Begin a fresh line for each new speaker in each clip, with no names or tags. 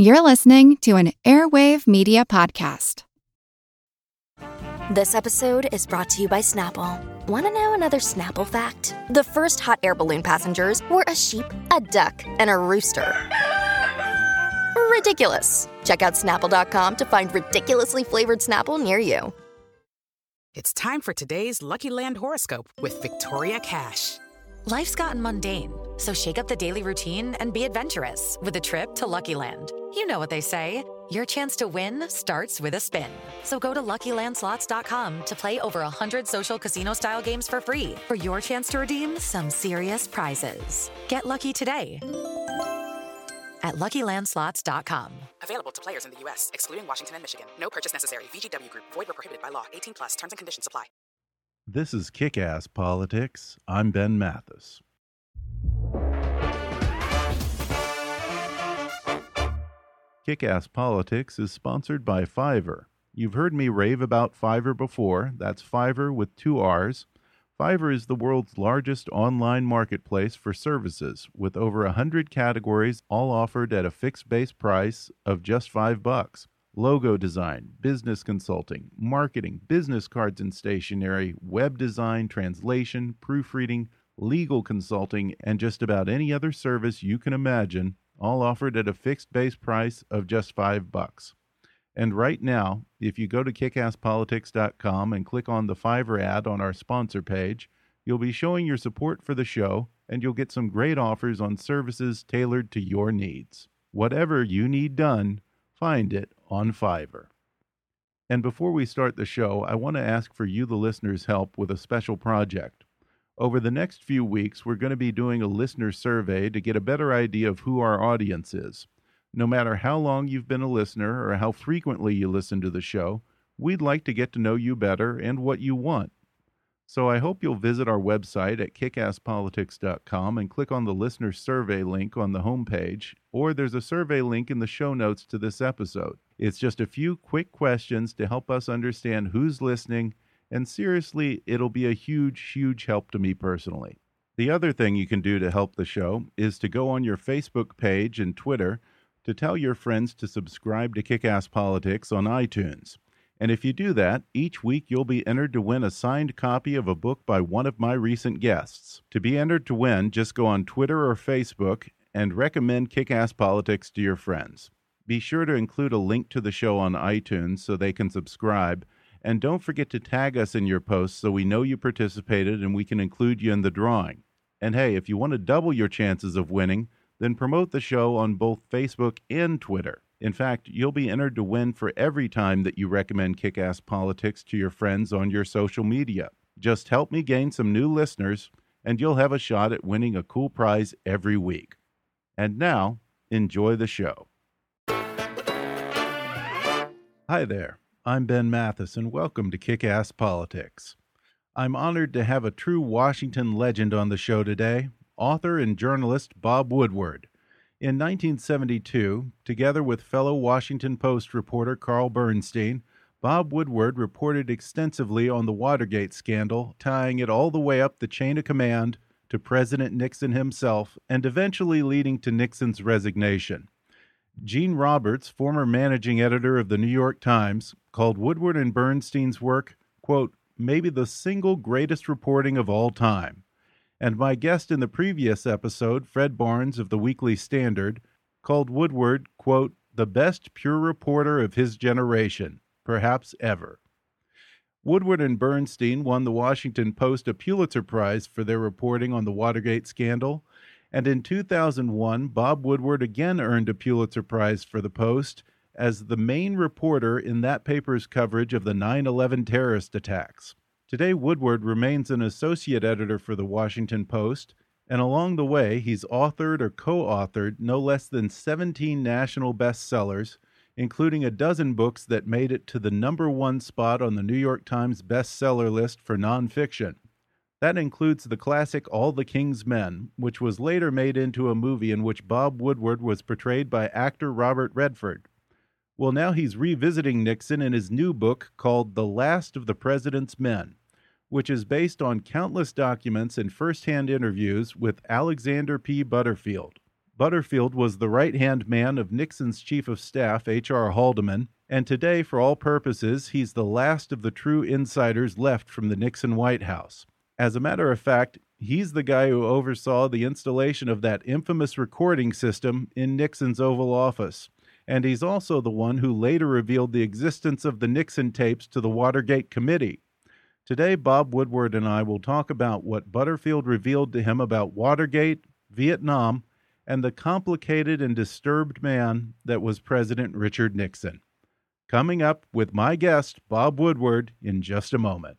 You're listening to an Airwave Media Podcast.
This episode is brought to you by Snapple. Want to know another Snapple fact? The first hot air balloon passengers were a sheep, a duck, and a rooster. Ridiculous. Check out snapple.com to find ridiculously flavored Snapple near you.
It's time for today's Lucky Land horoscope with Victoria Cash.
Life's gotten mundane, so shake up the daily routine and be adventurous with a trip to Lucky Land. You know what they say. Your chance to win starts with a spin. So go to LuckyLandSlots.com to play over 100 social casino-style games for free for your chance to redeem some serious prizes. Get lucky today at LuckyLandSlots.com.
Available to players in the U.S., excluding Washington and Michigan. No purchase necessary. VGW Group. Void where prohibited by law. 18 plus. Terms and conditions apply.
This is Kick-Ass Politics. I'm Ben Mathis. Kick-Ass Politics is sponsored by Fiverr. You've heard me rave about Fiverr before. That's Fiverr with two R's. Fiverr is the world's largest online marketplace for services with over 100 categories all offered at a fixed base price of just 5 bucks. Logo design, business consulting, marketing, business cards and stationery, web design, translation, proofreading, legal consulting, and just about any other service you can imagine, all offered at a fixed base price of just 5 bucks. And right now, if you go to kickasspolitics.com and click on the Fiverr ad on our sponsor page, you'll be showing your support for the show and you'll get some great offers on services tailored to your needs. Whatever you need done, find it on Fiverr. And before we start the show, I want to ask for you, the listeners' help with a special project. Over the next few weeks, we're going to be doing a listener survey to get a better idea of who our audience is. No matter how long you've been a listener or how frequently you listen to the show, we'd like to get to know you better and what you want. So I hope you'll visit our website at kickasspolitics.com and click on the listener survey link on the homepage, or there's a survey link in the show notes to this episode. It's just a few quick questions to help us understand who's listening, and seriously, it'll be a huge, huge help to me personally. The other thing you can do to help the show is to go on your Facebook page and Twitter to tell your friends to subscribe to Kickass Politics on iTunes. And if you do that, each week you'll be entered to win a signed copy of a book by one of my recent guests. To be entered to win, just go on Twitter or Facebook and recommend Kick Ass Politics to your friends. Be sure to include a link to the show on iTunes so they can subscribe. And don't forget to tag us in your posts so we know you participated and we can include you in the drawing. And hey, if you want to double your chances of winning, then promote the show on both Facebook and Twitter. In fact, you'll be entered to win for every time that you recommend Kick Ass Politics to your friends on your social media. Just help me gain some new listeners, and you'll have a shot at winning a cool prize every week. And now, enjoy the show. Hi there, I'm Ben Mathis, and welcome to Kick Ass Politics. I'm honored to have a true Washington legend on the show today, author and journalist Bob Woodward. In 1972, together with fellow Washington Post reporter Carl Bernstein, Bob Woodward reported extensively on the Watergate scandal, tying it all the way up the chain of command to President Nixon himself and eventually leading to Nixon's resignation. Gene Roberts, former managing editor of the New York Times, called Woodward and Bernstein's work, quote, maybe the single greatest reporting of all time. And my guest in the previous episode, Fred Barnes of the Weekly Standard, called Woodward, quote, the best pure reporter of his generation, perhaps ever. Woodward and Bernstein won the Washington Post a Pulitzer Prize for their reporting on the Watergate scandal, and in 2001, Bob Woodward again earned a Pulitzer Prize for the Post as the main reporter in that paper's coverage of the 9 11 terrorist attacks. Today, Woodward remains an associate editor for the Washington Post, and along the way, he's authored or co authored no less than 17 national bestsellers, including a dozen books that made it to the number one spot on the New York Times bestseller list for nonfiction. That includes the classic All the King's Men, which was later made into a movie in which Bob Woodward was portrayed by actor Robert Redford. Well, now he's revisiting Nixon in his new book called The Last of the President's Men which is based on countless documents and firsthand interviews with Alexander P. Butterfield. Butterfield was the right hand man of Nixon's chief of staff, H.R. Haldeman, and today, for all purposes, he's the last of the true insiders left from the Nixon White House. As a matter of fact, he's the guy who oversaw the installation of that infamous recording system in Nixon's Oval Office. And he's also the one who later revealed the existence of the Nixon tapes to the Watergate Committee. Today, Bob Woodward and I will talk about what Butterfield revealed to him about Watergate, Vietnam, and the complicated and disturbed man that was President Richard Nixon. Coming up with my guest, Bob Woodward, in just a moment.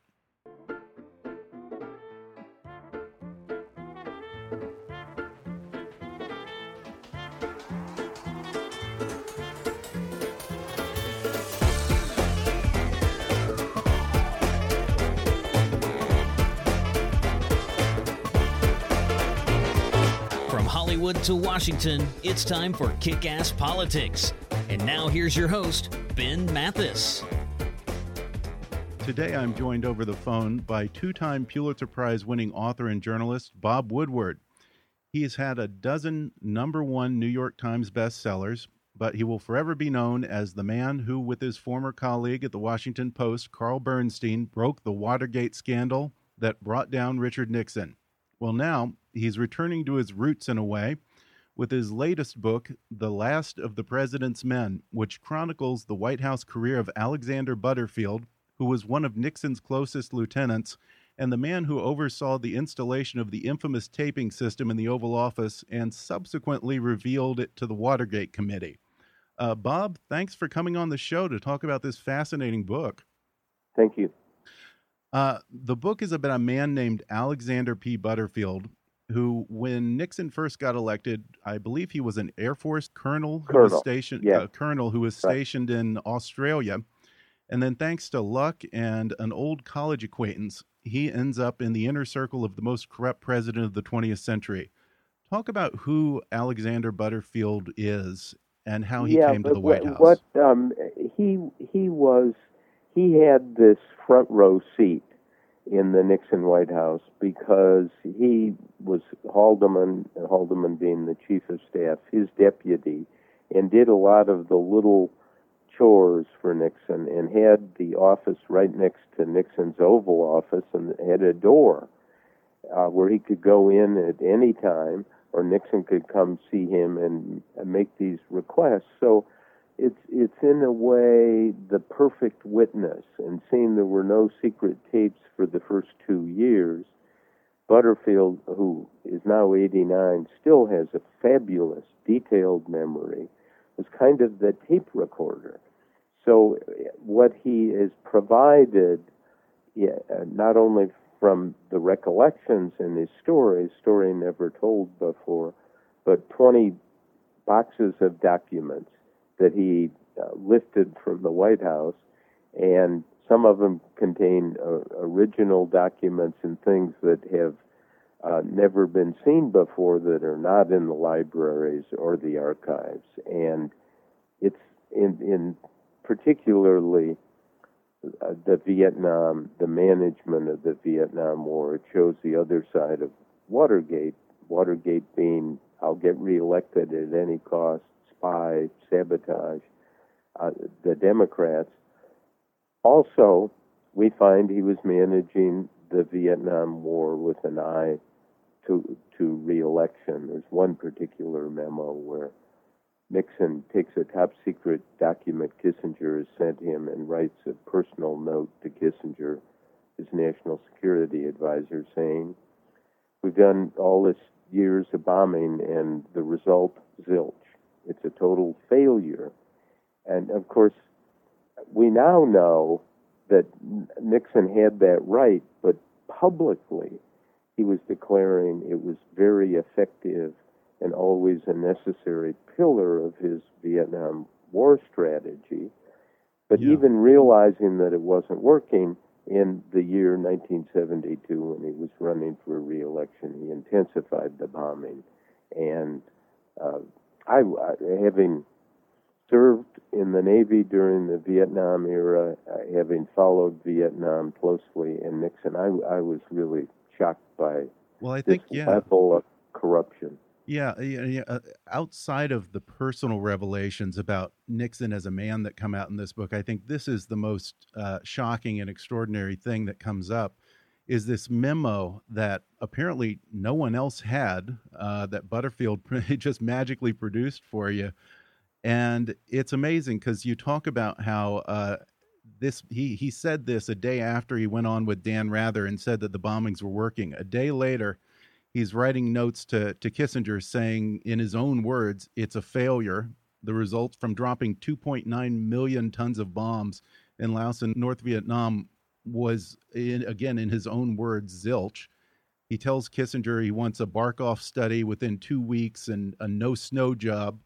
Hollywood to Washington, it's time for Kick Ass Politics. And now here's your host, Ben Mathis.
Today I'm joined over the phone by two time Pulitzer Prize winning author and journalist Bob Woodward. He has had a dozen number one New York Times bestsellers, but he will forever be known as the man who, with his former colleague at the Washington Post, Carl Bernstein, broke the Watergate scandal that brought down Richard Nixon. Well, now he's returning to his roots in a way with his latest book, The Last of the President's Men, which chronicles the White House career of Alexander Butterfield, who was one of Nixon's closest lieutenants and the man who oversaw the installation of the infamous taping system in the Oval Office and subsequently revealed it to the Watergate Committee. Uh, Bob, thanks for coming on the show to talk about this fascinating book.
Thank you.
Uh, the book is about a man named Alexander P. Butterfield, who, when Nixon first got elected, I believe he was an Air Force colonel,
colonel.
who was stationed,
yeah.
uh, colonel who was stationed right. in Australia, and then thanks to luck and an old college acquaintance, he ends up in the inner circle of the most corrupt president of the 20th century. Talk about who Alexander Butterfield is and how he
yeah,
came to the White House.
What um, he he was he had this front row seat in the Nixon White House because he was Haldeman, Haldeman being the chief of staff, his deputy, and did a lot of the little chores for Nixon and had the office right next to Nixon's Oval Office and had a door uh, where he could go in at any time or Nixon could come see him and, and make these requests. So it's it's in a way the perfect witness. And seeing there were no secret tapes for the first two years, Butterfield, who is now 89, still has a fabulous, detailed memory. Was kind of the tape recorder. So what he is provided, not only from the recollections in his story, story never told before, but 20 boxes of documents that he uh, lifted from the White House, and some of them contain uh, original documents and things that have uh, never been seen before that are not in the libraries or the archives. And it's in, in particularly uh, the Vietnam, the management of the Vietnam War. It shows the other side of Watergate. Watergate being, I'll get reelected at any cost spy, sabotage uh, the Democrats. Also, we find he was managing the Vietnam War with an eye to to reelection. There's one particular memo where Nixon takes a top secret document Kissinger has sent him and writes a personal note to Kissinger, his national security advisor, saying, We've done all this years of bombing and the result, zilch. It's a total failure. And of course, we now know that Nixon had that right, but publicly he was declaring it was very effective and always a necessary pillar of his Vietnam War strategy. But yeah. even realizing that it wasn't working in the year 1972 when he was running for reelection, he intensified the bombing and uh, I, having served in the Navy during the Vietnam era, uh, having followed Vietnam closely and Nixon, I, I was really shocked by
well, I think yeah.
level of corruption.
Yeah, yeah, uh, outside of the personal revelations about Nixon as a man that come out in this book, I think this is the most uh, shocking and extraordinary thing that comes up is this memo that apparently no one else had uh, that Butterfield just magically produced for you, and it's amazing because you talk about how uh, this he he said this a day after he went on with Dan Rather and said that the bombings were working. A day later he's writing notes to, to Kissinger saying, in his own words, it's a failure. The result from dropping 2.9 million tons of bombs in Laos and North Vietnam was, in, again, in his own words, zilch. He tells Kissinger he wants a Barkov study within two weeks and a no snow job.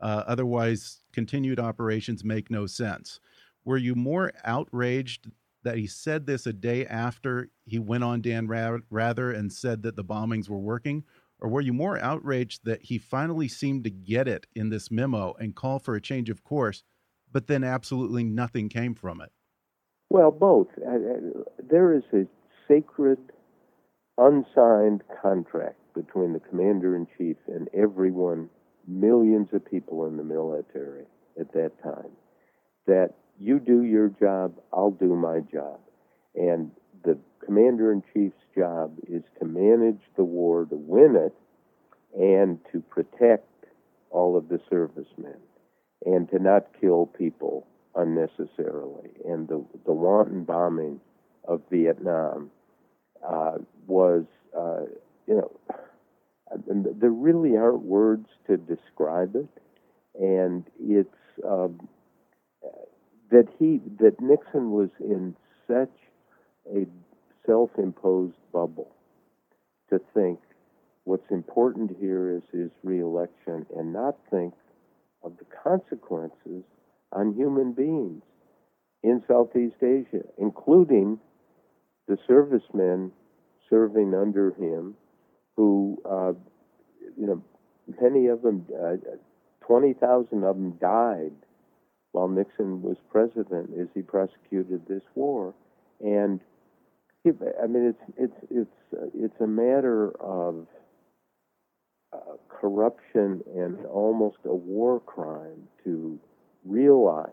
Uh, otherwise, continued operations make no sense. Were you more outraged that he said this a day after he went on Dan Rather and said that the bombings were working? Or were you more outraged that he finally seemed to get it in this memo and call for a change of course, but then absolutely nothing came from it?
Well, both. Uh, uh, there is a sacred, unsigned contract between the commander in chief and everyone, millions of people in the military at that time, that you do your job, I'll do my job. And the commander in chief's job is to manage the war, to win it, and to protect all of the servicemen, and to not kill people unnecessarily. And the, the wanton bombing of Vietnam uh, was, uh, you know, there really aren't words to describe it, and it's. Um, that he that Nixon was in such a self-imposed bubble to think what's important here is his reelection and not think of the consequences on human beings in Southeast Asia, including the servicemen serving under him, who, uh, you know, many of them, uh, 20,000 of them died while Nixon was president as he prosecuted this war, and I mean it's it's it's it's a matter of uh, corruption and almost a war crime to realize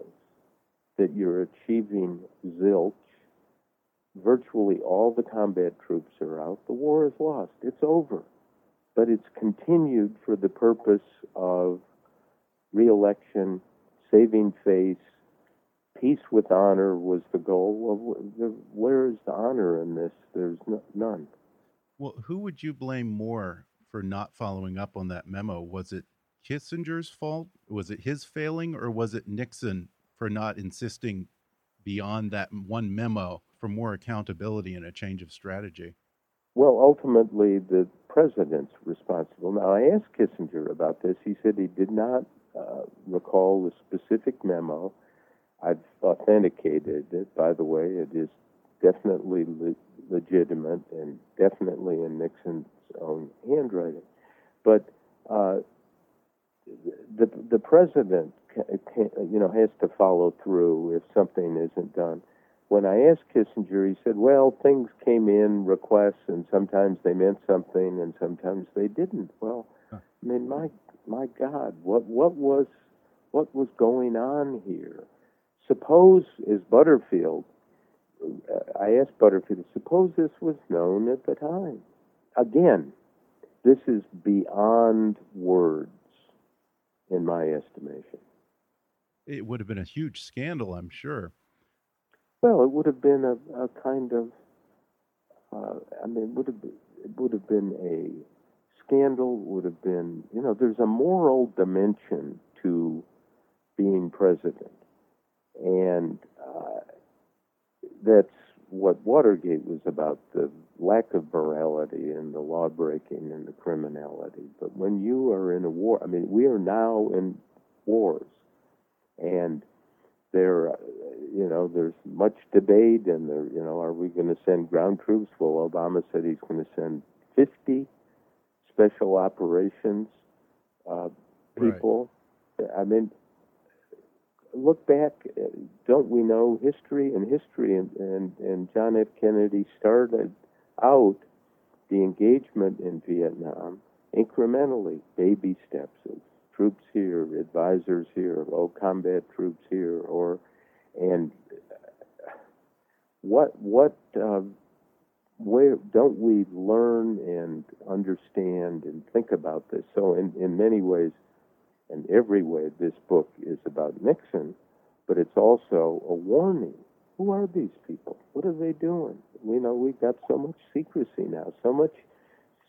that you're achieving zilch. Virtually all the combat troops are out. The war is lost. It's over. But it's continued for the purpose of reelection saving face, peace with honor was the goal. Well, where is the honor in this? There's none.
Well, who would you blame more for not following up on that memo? Was it Kissinger's fault? Was it his failing, or was it Nixon for not insisting beyond that one memo for more accountability and a change of strategy?
Well, ultimately, the president's responsible. Now, I asked Kissinger about this. He said he did not uh, recall the specific memo. I've authenticated it, by the way. It is definitely le- legitimate and definitely in Nixon's own handwriting. But uh, the the president, can, you know, has to follow through if something isn't done. When I asked Kissinger, he said, "Well, things came in requests, and sometimes they meant something, and sometimes they didn't." Well, I mean, my my God, what what was what was going on here? Suppose, as Butterfield, uh, I asked Butterfield, suppose this was known at the time. Again, this is beyond words, in my estimation.
It would have been a huge scandal, I'm sure.
Well, it would have been a, a kind of, uh, I mean, it would have been, it would have been a scandal would have been, you know, there's a moral dimension to being president. And uh, that's what Watergate was about the lack of morality and the law breaking and the criminality. But when you are in a war, I mean, we are now in wars. And there, uh, you know, there's much debate, and there, you know, are we going to send ground troops? Well, Obama said he's going to send 50 special operations uh, people. Right. I mean, look back. Don't we know history and history? And, and, and John F. Kennedy started out the engagement in Vietnam incrementally, baby steps of troops here, advisors here, oh, combat troops here, or and what what uh, where don't we learn and understand and think about this? So in in many ways, in every way, this book is about Nixon, but it's also a warning. Who are these people? What are they doing? We know we've got so much secrecy now, so much,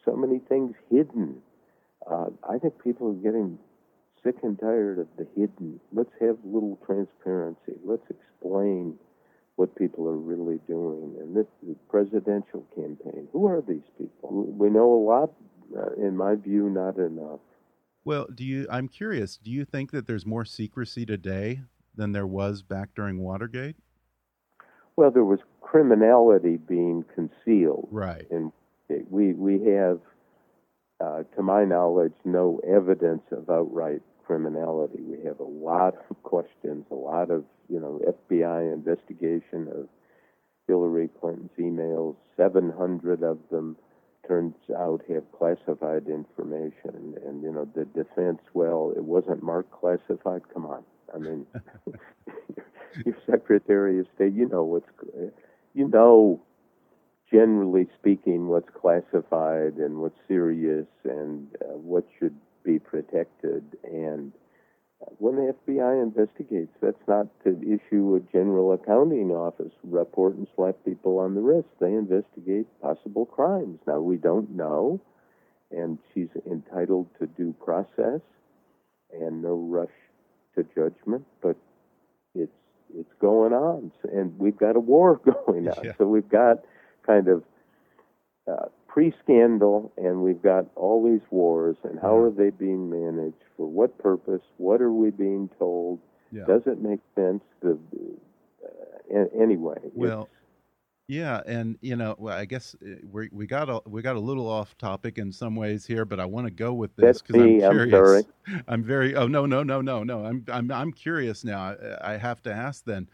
so many things hidden. Uh, I think people are getting sick and tired of the hidden. Let's have a little transparency. Let's explain what people are really doing. And this the presidential campaign. Who are these people? We know a lot. Uh, in my view, not enough.
Well, do you? I'm curious. Do you think that there's more secrecy today than there was back during Watergate?
Well, there was criminality being concealed.
Right.
And we we have, uh, to my knowledge, no evidence of outright criminality. We have a lot of questions, a lot of you know FBI investigation of Hillary Clinton's emails. Seven hundred of them turns out have classified information, and you know the defense. Well, it wasn't marked classified. Come on, I mean, your Secretary of State, you know what's, you know, generally speaking, what's classified and what's serious and uh, what should be protected. And when the FBI investigates, that's not to issue a general accounting office report and slap people on the wrist. They investigate possible crimes. Now, we don't know, and she's entitled to due process and no rush to judgment, but it's it's going on, and we've got a war going on.
Yeah.
So we've got kind of uh, pre-scandal, and we've got all these wars, and how are they being managed? For what purpose? What are we being told?
Yeah.
Does it make sense? The uh, anyway.
Well, yeah, and you know, well, I guess uh, we we got a we got a little off topic in some ways here, but I want to go with this
because
I'm
I'm
curious.
sorry.
I'm very. Oh no, no, no, no, no. I'm I'm I'm curious now. I, I have to ask then,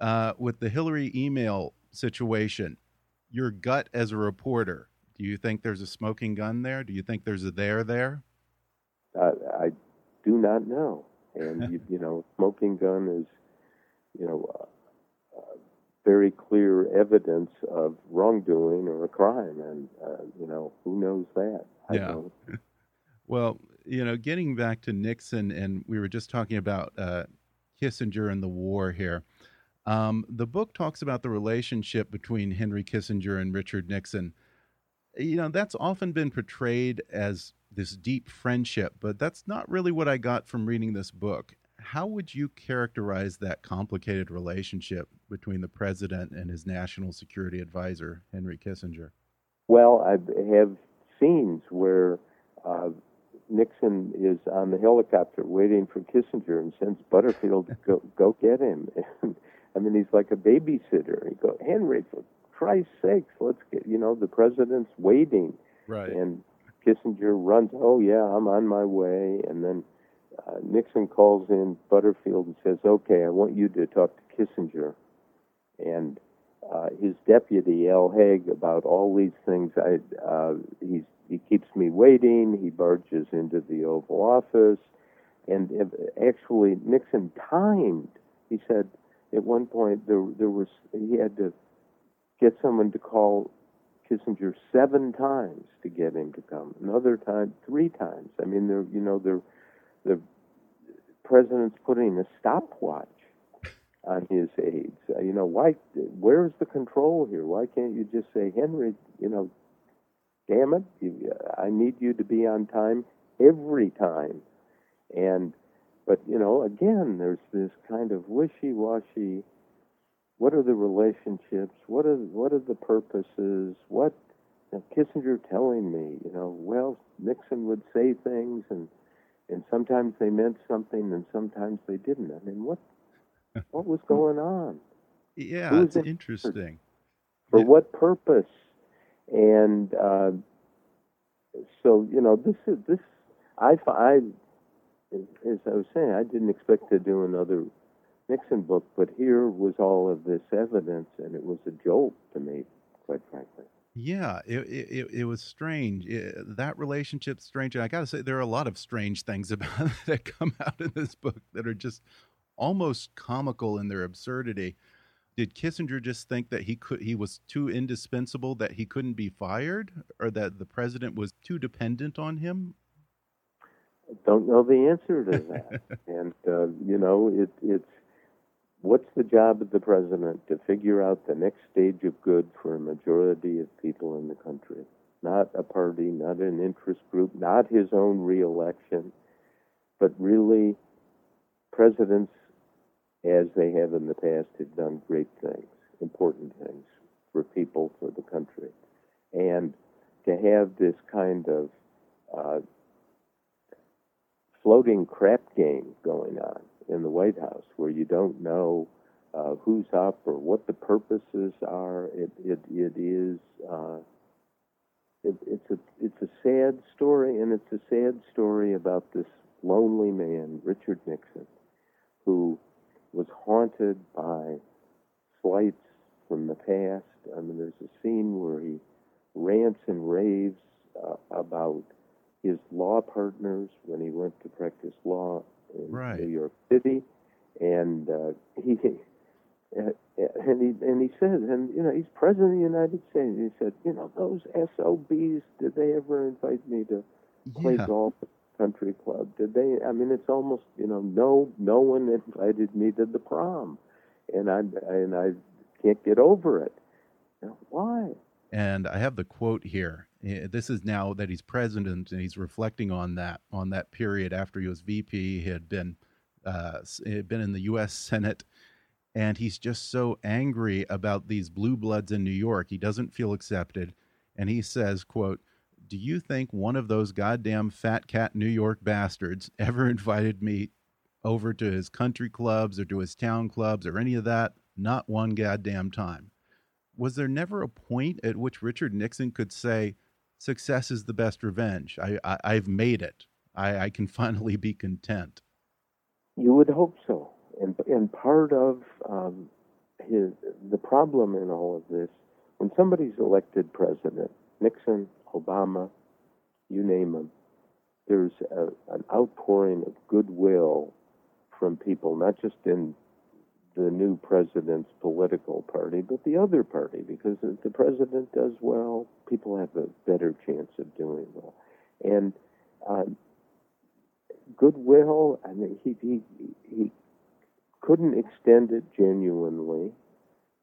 uh, with the Hillary email situation, your gut as a reporter. Do you think there's a smoking gun there? Do you think there's a there there?
I, I do not know, and you, you know, smoking gun is, you know, uh, uh, very clear evidence of wrongdoing or a crime, and uh, you know, who knows that? I
Yeah.
don't.
Well, you know, getting back to Nixon, and we were just talking about uh, Kissinger and the war here. Um, the book talks about the relationship between Henry Kissinger and Richard Nixon. You know, that's often been portrayed as this deep friendship, but that's not really what I got from reading this book. How would you characterize that complicated relationship between the president and his national security advisor, Henry Kissinger?
Well, I have scenes where uh, Nixon is on the helicopter waiting for Kissinger and sends Butterfield to go go get him. And I mean, he's like a babysitter. He go, Henry, for Christ's sakes, let's get. You know, the president's waiting,
Right.
and Kissinger runs. Oh yeah, I'm on my way. And then uh, Nixon calls in Butterfield and says, "Okay, I want you to talk to Kissinger." And uh, his deputy Al Haig about all these things. I uh, he's he keeps me waiting. He barges into the Oval Office, and if, actually Nixon timed. He said at one point there there was he had to get someone to call Kissinger seven times to get him to come. Another time, three times. I mean, they're you know they're the president's putting a stopwatch on his aides. Uh, you know, why? Where's the control here? Why can't you just say, Henry? You know, damn it, you, I need you to be on time every time. And, but you know, again, there's this kind of wishy-washy. What are the relationships? What are what are the purposes? What now, Kissinger telling me? You know, well, Nixon would say things, and and sometimes they meant something, and sometimes they didn't. I mean, what what was going on?
Yeah, it's
in-
interesting.
For
Yeah.
what purpose? And uh, so, you know, this is this. I, I, as I was saying, I didn't expect to do another Nixon book, but here was all of this evidence, and it was a jolt to me, quite frankly.
Yeah, it it, it was strange. It, that relationship's strange. And I got to say, there are a lot of strange things about that come out in this book that are just almost comical in their absurdity. Did Kissinger just think that he could he was too indispensable that he couldn't be fired, or that the president was too dependent on him?
I don't know the answer to that. and uh, you know, it, it's what's the job of the president to figure out the next stage of good for a majority of people in the country, not a party, not an interest group, not his own reelection, but really presidents, as they have in the past, have done great things, important things for people, for the country. And to have this kind of uh, floating crap game going on in the White House where you don't know uh, who's up or what the purposes are. It it it is uh, it, it's a it's a sad story, and it's a sad story about this lonely man, Richard Nixon, who was haunted by slights from the past. I mean, there's a scene where he rants and raves uh, about his law partners when he went to practice law in
right.
New York City, and uh, he and he and he said, and you know, he's president of the United States. He said, you know, those SOBs, did they ever invite me to play
Yeah.
golf at the country club? Did they? I mean, it's almost, you know, no, no one invited me to the prom, and I and I can't get over it. You know, why?
and I have the quote here. Eh, This is now that he's president, and he's reflecting on that on that period after he was VP. He had been uh, had been in the U.S. Senate, and he's just so angry about these blue bloods in New York. He doesn't feel accepted, and he says, "quote Do you think one of those goddamn fat cat New York bastards ever invited me over to his country clubs or to his town clubs or any of that? Not one goddamn time." was there never a point at which Richard Nixon could say, "Success is the best revenge. I, I I've made it. I, I can finally be content."
You would hope so, and and part of um, his the problem in all of this, when somebody's elected president, Nixon, Obama, you name them, there's a, an outpouring of goodwill from people, not just in the new president's political party, but the other party, because if the president does well, people have a better chance of doing well, and. Um, goodwill. I mean, he he he couldn't extend it genuinely,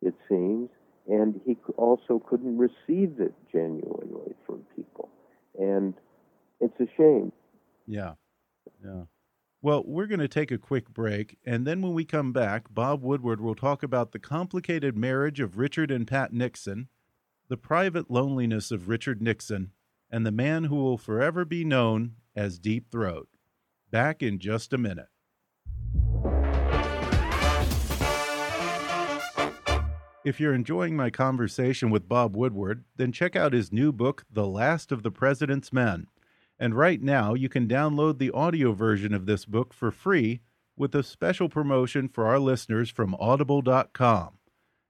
it seems, and he also couldn't receive it genuinely from people, and it's a shame.
Yeah, yeah. Well, we're going to take a quick break, and then when we come back, Bob Woodward will talk about the complicated marriage of Richard and Pat Nixon, the private loneliness of Richard Nixon, and the man who will forever be known as Deep Throat. Back in just a minute. If you're enjoying my conversation with Bob Woodward, then check out his new book, The Last of the President's Men. And right now, you can download the audio version of this book for free with a special promotion for our listeners from audible.com.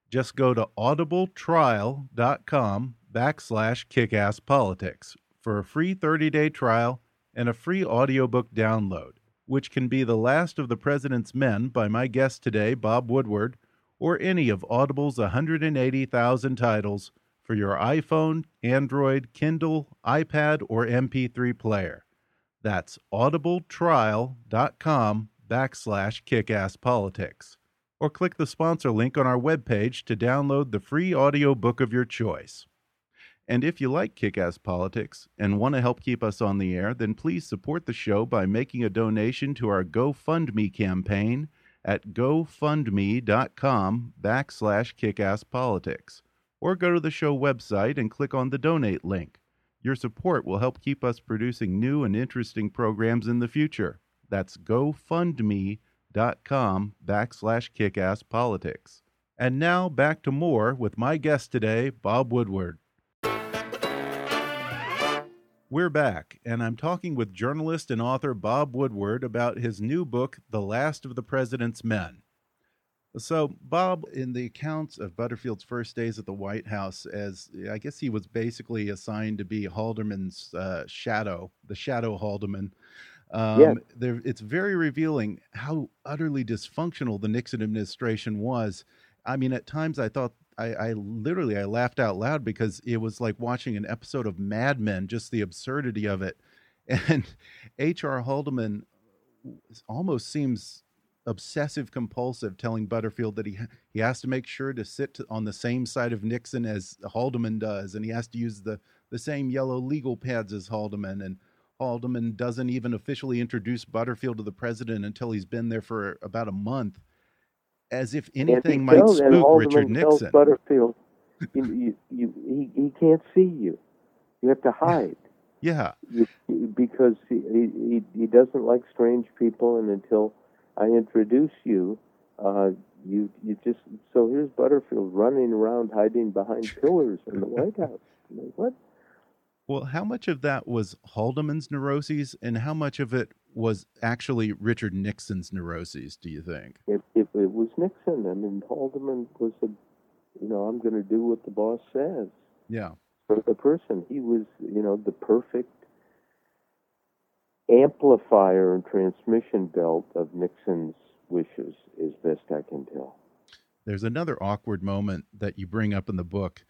Just go to audibletrial.com backslash kickasspolitics for a free 30-day trial and a free audiobook download, which can be The Last of the President's Men by my guest today, Bob Woodward, or any of Audible's 180,000 titles for your iPhone, Android, Kindle, iPad, or MP3 player. That's audibletrial.com backslash kickasspolitics. Or click the sponsor link on our webpage to download the free audio book of your choice. And if you like Kickass Politics and want to help keep us on the air, then please support the show by making a donation to our GoFundMe campaign at gofundme.com backslash kickasspolitics. Or go to the show website and click on the donate link. Your support will help keep us producing new and interesting programs in the future. That's gofundme.com backslash kickasspolitics. And now back to more with my guest today, Bob Woodward. We're back, and I'm talking with journalist and author Bob Woodward about his new book, The Last of the President's Men. So, Bob, in the accounts of Butterfield's first days at the White House, as I guess he was basically assigned to be Haldeman's uh, shadow, the shadow Haldeman. Um,
Yes.
there, it's very revealing how utterly dysfunctional the Nixon administration was. I mean, at times I thought I, I literally I laughed out loud because it was like watching an episode of Mad Men, just the absurdity of it. And H.R. Haldeman almost seems obsessive compulsive, telling Butterfield that he he has to make sure to sit to, on the same side of Nixon as Haldeman does, and he has to use the the same yellow legal pads as Haldeman. And Haldeman doesn't even officially introduce Butterfield to the president until he's been there for about a month, as if anything might
tells-
spook Richard Nixon.
Butterfield, you, you, you, he, he can't see you. You have to hide.
Yeah,
because he, he he doesn't like strange people, and until I introduce you, uh, you you just so here's Butterfield running around hiding behind pillars in the White House. Like, what?
Well, how much of that was Haldeman's neuroses, and how much of it was actually Richard Nixon's neuroses? Do you think?
If, if it was Nixon, I mean, Haldeman was a, you know, I'm going to do what the boss says.
Yeah.
for the person. He was, you know, the perfect amplifier and transmission belt of Nixon's wishes, as best I can tell.
There's another awkward moment that you bring up in the book.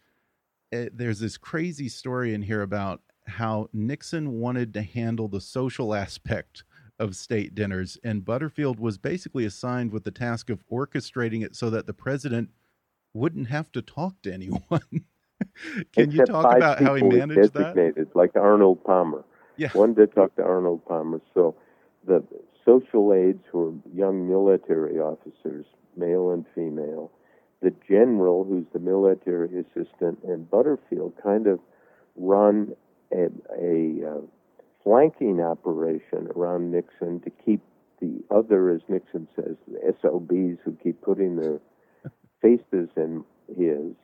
Eh, There's this crazy story in here about how Nixon wanted to handle the social aspect of state dinners, and Butterfield was basically assigned with the task of orchestrating it so that the president wouldn't have to talk to anyone. Can you
Except
talk
five
about how he managed that?
designated, like Arnold Palmer.
Yeah.
One to talk to Arnold Palmer. So the social aides who are young military officers, male and female, the general who's the military assistant, and Butterfield kind of run a, a uh, flanking operation around Nixon to keep the other, as Nixon says, the SOBs who keep putting their faces in his,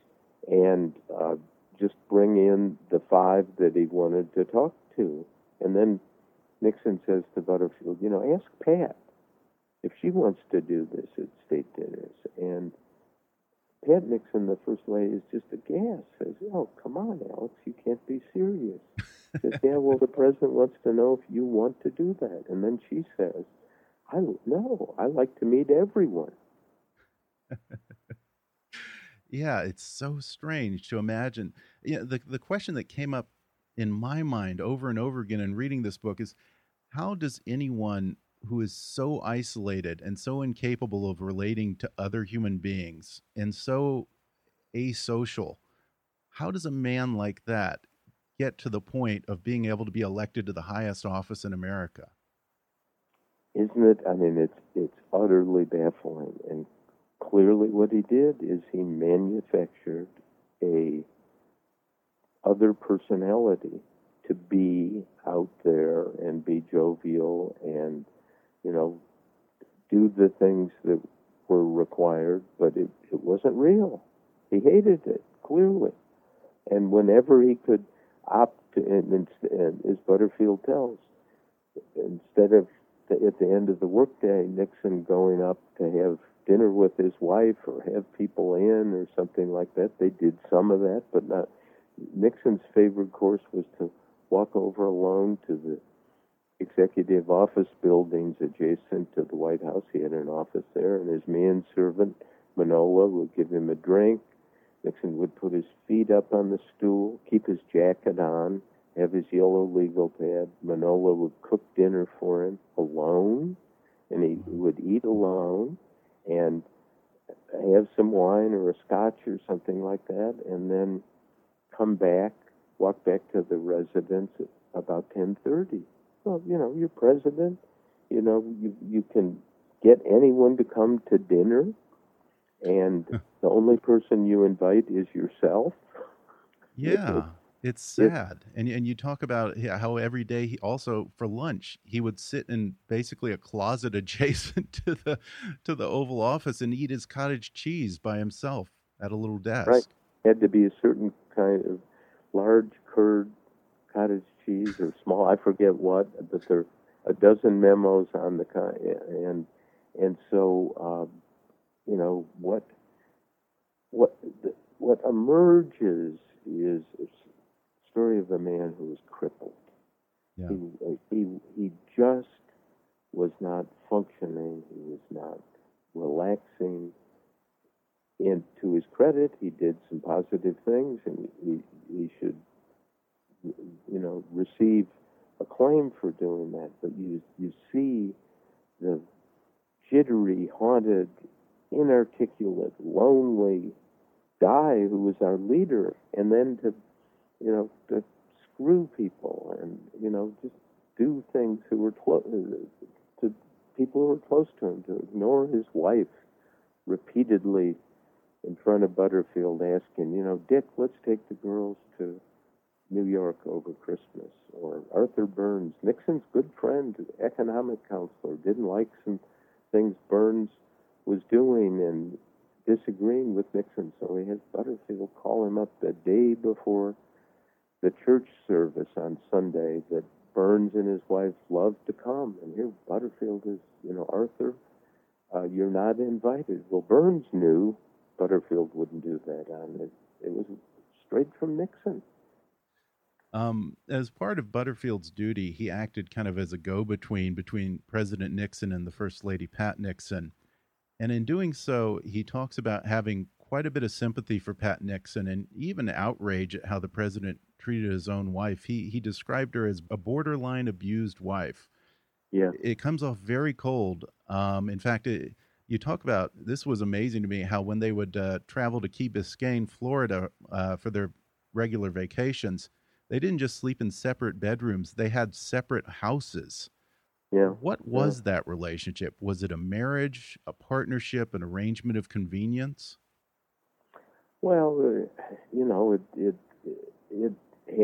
and uh, just bring in the five that he wanted to talk to. And then Nixon says to Butterfield, you know, ask Pat if she wants to do this at state dinners. And Pat Nixon, the first lady, is just aghast. Says, "Oh, come on, Alex, you can't be serious." says, "Yeah, well, the president wants to know if you want to do that." And then she says, "I no, I like to meet everyone."
Yeah, it's so strange to imagine. Yeah, the the question that came up in my mind over and over again in reading this book is how does anyone who is so isolated and so incapable of relating to other human beings and so asocial, how does a man like that get to the point of being able to be elected to the highest office in America?
Isn't it? I mean, it's it's utterly baffling. And clearly, what he did is he manufactured a other personality to be out there and be jovial and you know do the things that were required, but it, it wasn't real. He hated it clearly, and whenever he could opt to, and, and, as Butterfield tells, instead of the, at the end of the workday, Nixon going up to have dinner with his wife or have people in or something like that. They did some of that, but not. Nixon's favorite course was to walk over alone to the executive office buildings adjacent to the White House. He had an office there, and his manservant, Manolo, would give him a drink. Nixon would put his feet up on the stool, keep his jacket on, have his yellow legal pad. Manolo would cook dinner for him alone, and he would eat alone and have some wine or a scotch or something like that, and then come back, walk back to the residence at about 10:30. Well, you know, you're president. You know, you you can get anyone to come to dinner, and the only person you invite is yourself.
Yeah, it's sad. And and you talk about how every day he also for lunch he would sit in basically a closet adjacent to the to the Oval Office and eat his cottage cheese by himself at a little desk.
Right. Had to be a certain kind of large curd cottage cheese or small. I forget what, but there are a dozen memos on the kind, and and so um, you know what what what emerges is a story of a man who was crippled.
Yeah.
He he he just was not functioning. He was not relaxing. And to his credit, he did some positive things, and he he should you know receive acclaim for doing that. But you you see the jittery, haunted, inarticulate, lonely guy who was our leader, and then to, you know, to screw people and you know just do things who were close to people who were close to him, to ignore his wife repeatedly in front of Butterfield, asking, you know, Dick, let's take the girls to New York over Christmas. Or Arthur Burns, Nixon's good friend, economic counselor, didn't like some things Burns was doing and disagreeing with Nixon. So he has Butterfield call him up the day before the church service on Sunday that Burns and his wife loved to come. And here Butterfield is, you know, Arthur, uh, you're not invited. Well, Burns knew Butterfield wouldn't do that on it. It was straight from Nixon.
Um, as part of Butterfield's duty, he acted kind of as a go between between President Nixon and the First Lady Pat Nixon. And in doing so, he talks about having quite a bit of sympathy for Pat Nixon and even outrage at how the president treated his own wife. He he described her as a borderline abused wife.
Yeah,
it comes off very cold. Um, in fact, it, you talk about this was amazing to me how when they would uh, travel to Key Biscayne, Florida, uh, for their regular vacations, they didn't just sleep in separate bedrooms; they had separate houses.
Yeah.
What was yeah. that relationship? Was it a marriage, a partnership, an arrangement of convenience?
Well, uh, you know, it it it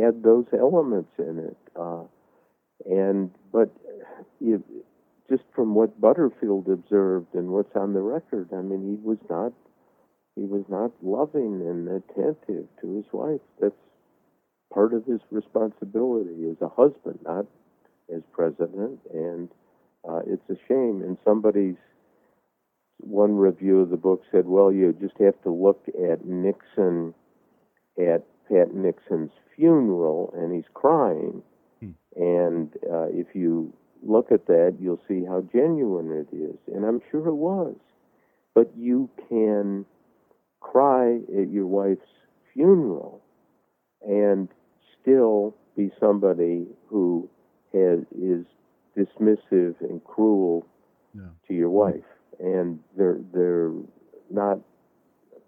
had those elements in it, uh, and but it, just from what Butterfield observed and what's on the record, I mean, he was not he was not loving and attentive to his wife. That's part of his responsibility as a husband, not as president, and uh, it's a shame. And somebody's one review of the book said, "Well, you just have to look at Nixon at Pat Nixon's funeral, and he's crying, hmm. and uh, if you look at that, you'll see how genuine it is, and I'm sure it was. But you can cry at your wife's funeral and still be somebody who has, is dismissive and cruel yeah. to your wife, and they're they're not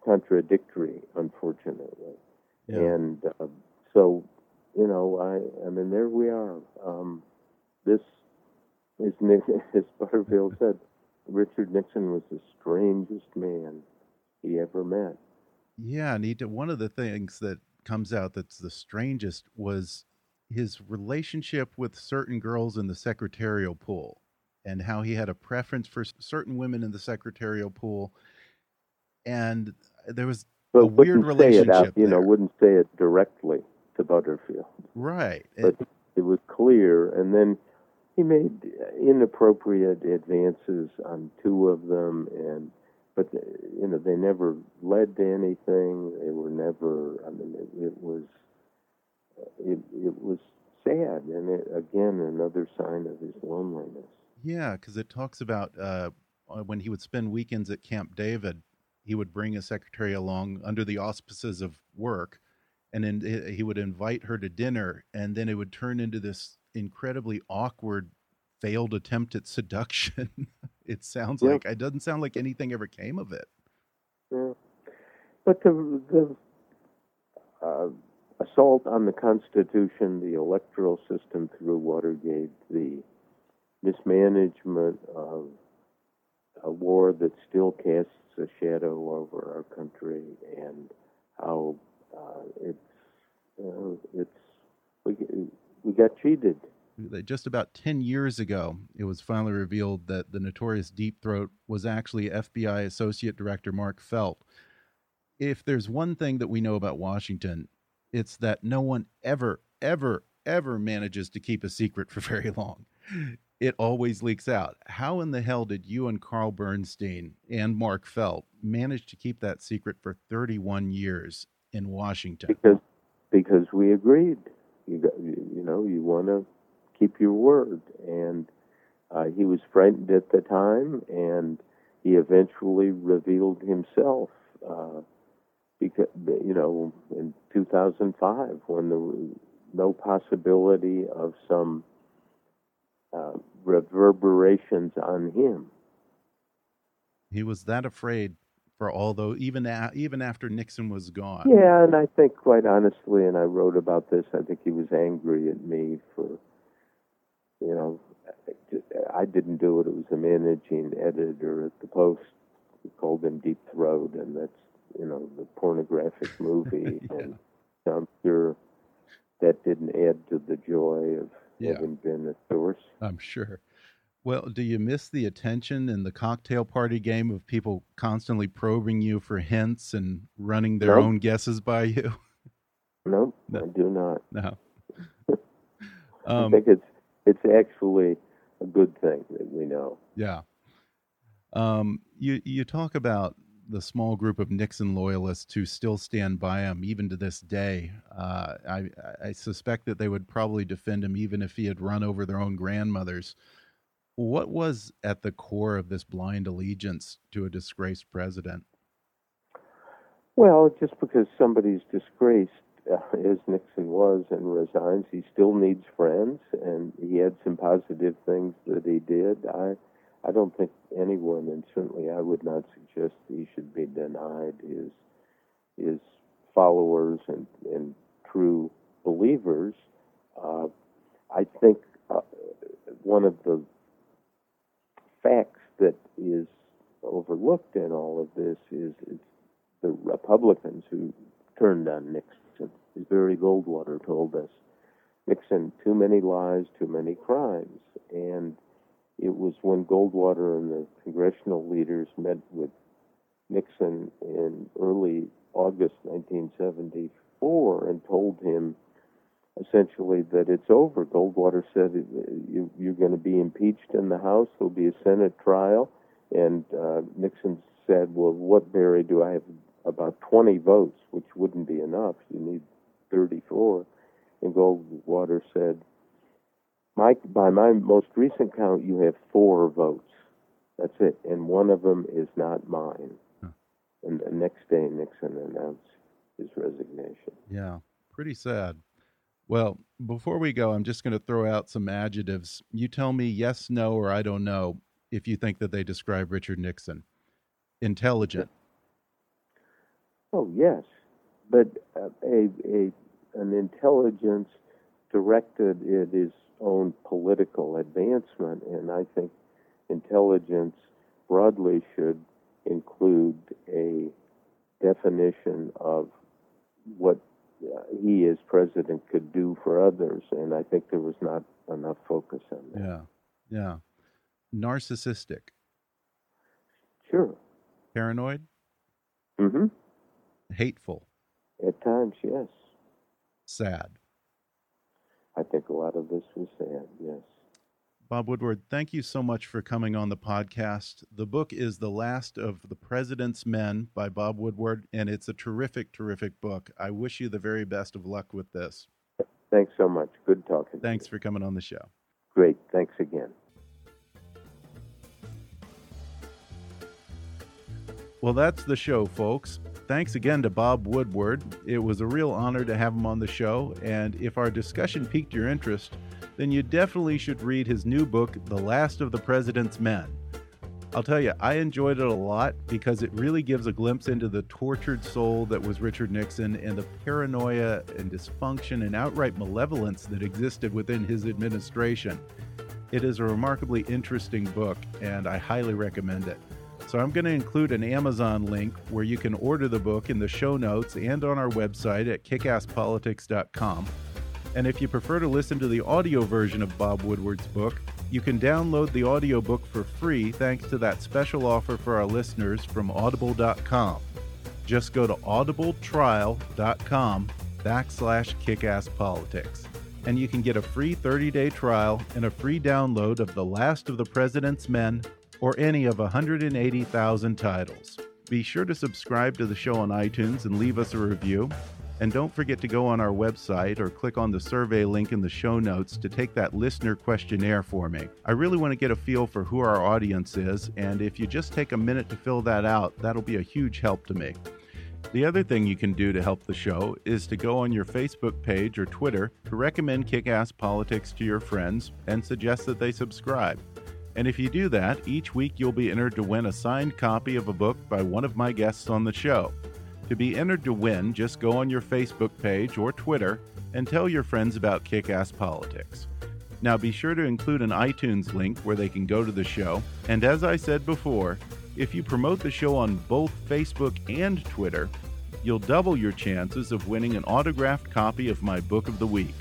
contradictory, unfortunately. Yeah. And uh, so, you know, I I mean, there we are. Um, this is as Butterfield said, Richard Nixon was the strangest man he ever met.
Yeah, and he did, one of the things that comes out that's the strangest was his relationship with certain girls in the secretarial pool and how he had a preference for certain women in the secretarial pool and there was
but
a weird relationship
out, you
there.
know wouldn't say it directly to butterfield
right
but it, it was clear and then he made inappropriate advances on two of them and but you know they never led to anything they were never i mean it, it was it, it was sad, and it, again another sign of his loneliness.
Yeah, because it talks about uh, when he would spend weekends at Camp David, he would bring his secretary along under the auspices of work, and then he would invite her to dinner, and then it would turn into this incredibly awkward failed attempt at seduction. it sounds yeah. like it doesn't sound like anything ever came of it.
Yeah. But the the uh, assault on the Constitution, the electoral system through Watergate, the mismanagement of a war that still casts a shadow over our country, and how uh, it's you know, it's we we got cheated.
Just about 10 years ago, it was finally revealed that the notorious Deep Throat was actually FBI Associate Director Mark Felt. If there's one thing that we know about Washington, it's that no one ever, ever, ever manages to keep a secret for very long. it always leaks out. How in the hell did you and Carl Bernstein and Mark Felt manage to keep that secret for 31 years in Washington?
Because because we agreed. You know you want to keep your word, and uh, he was frightened at the time, and he eventually revealed himself. Uh, because you know, in 2005, when there was no possibility of some uh, reverberations on him.
He was that afraid for all those, even a, even after Nixon was gone.
Yeah, and I think, quite honestly, and I wrote about this. I think he was angry at me for, you know, I didn't do it. It was a managing editor at the Post who called him Deep Throat, and that's you know the pornographic movie, yeah. and I'm sure that didn't add to the joy of yeah. having been a source.
I'm sure. Well, do you miss the attention and the cocktail party game of people constantly probing you for hints and running their nope. own guesses by you?
Nope, no, I do not.
No.
um, I think it's it's actually a good thing that we know.
Yeah. Um, you you talk about the small group of Nixon loyalists who still stand by him even to this day. Uh, I I suspect that they would probably defend him even if he had run over their own grandmothers. What was at the core of this blind allegiance to a disgraced president?
Well, just because somebody's disgraced, uh, as Nixon was, and resigns, he still needs friends, and he had some positive things that he did. I, I don't think anyone, and certainly I would not suggest he should be denied his his followers and, and true believers. Uh, I think uh, one of the facts that is overlooked in all of this is, is the Republicans who turned on Nixon. As Barry Goldwater told us, Nixon, too many lies, too many crimes. And it was when Goldwater and the congressional leaders met with Nixon in early August 1974 and told him essentially that it's over. Goldwater said you, are going to be impeached in the House. There'll be a Senate trial. And uh, Nixon said, Well, what, Barry, do I have about 20 votes, which wouldn't be enough. You need 34. And Goldwater said, Mike, by my most recent count, you have four votes. That's it. And one of them is not mine. Huh. And the next day, Nixon announced his resignation.
Yeah, pretty sad. Well, before we go, I'm just going to throw out some adjectives. You tell me yes, no, or I don't know if you think that they describe Richard Nixon. Intelligent.
Oh yes, but uh, a, a an intelligence directed at his own political advancement, and I think intelligence broadly should include a definition of what he as president could do for others, and I think there was not enough focus on that.
Yeah, yeah. Narcissistic.
Sure.
Paranoid.
Mm-hmm.
Hateful.
At times, yes.
Sad.
I think a lot of this was sad. Yes.
Bob Woodward, thank you so much for coming on the podcast. The book is The Last of the President's Men by Bob Woodward, and it's a terrific, terrific book. I wish you the very best of luck with this.
Thanks so much. Good talking.
Thanks for coming on the show.
Great. Thanks again.
Well, that's the show, folks. Thanks again to Bob Woodward. It was a real honor to have him on the show, and if our discussion piqued your interest, then you definitely should read his new book, The Last of the President's Men. I'll tell you, I enjoyed it a lot because it really gives a glimpse into the tortured soul that was Richard Nixon and the paranoia and dysfunction and outright malevolence that existed within his administration. It is a remarkably interesting book, and I highly recommend it. So I'm going to include an Amazon link where you can order the book in the show notes and on our website at kickasspolitics.com. And if you prefer to listen to the audio version of Bob Woodward's book, you can download the audiobook for free thanks to that special offer for our listeners from audible.com. Just go to audibletrial.com backslash kickasspolitics. and you can get a free 30 day trial and a free download of The Last of the President's Men or any of 180,000 titles. Be sure to subscribe to the show on iTunes and leave us a review. And don't forget to go on our website or click on the survey link in the show notes to take that listener questionnaire for me. I really want to get a feel for who our audience is, and if you just take a minute to fill that out, that'll be a huge help to me. The other thing you can do to help the show is to go on your Facebook page or Twitter to recommend Kick Ass Politics to your friends and suggest that they subscribe. And if you do that, each week you'll be entered to win a signed copy of a book by one of my guests on the show. To be entered to win, just go on your Facebook page or Twitter and tell your friends about Kick Ass Politics. Now be sure to include an iTunes link where they can go to the show. And as I said before, if you promote the show on both Facebook and Twitter, you'll double your chances of winning an autographed copy of my book of the week.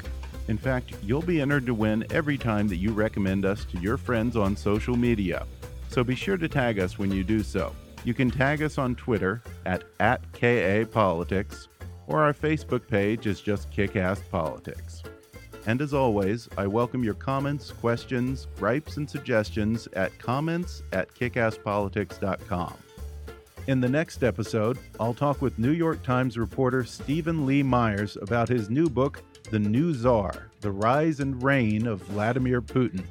In fact, you'll be entered to win every time that you recommend us to your friends on social media. So be sure to tag us when you do so. You can tag us on Twitter at, at KAPolitics, or our Facebook page is just Kickass Politics. And as always, I welcome your comments, questions, gripes, and suggestions at comments at kickasspolitics.com. In the next episode, I'll talk with New York Times reporter Steven Lee Myers about his new book, The New Tsar The Rise and Reign of Vladimir Putin.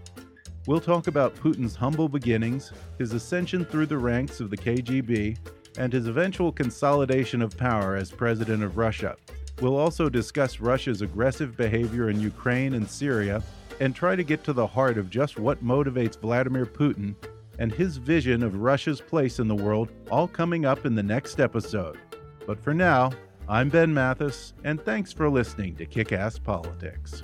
We'll talk about Putin's humble beginnings, his ascension through the ranks of the KGB, and his eventual consolidation of power as president of Russia. We'll also discuss Russia's aggressive behavior in Ukraine and Syria and try to get to the heart of just what motivates Vladimir Putin and his vision of Russia's place in the world, all coming up in the next episode. But for now, I'm Ben Mathis, and thanks for listening to Kick Ass Politics.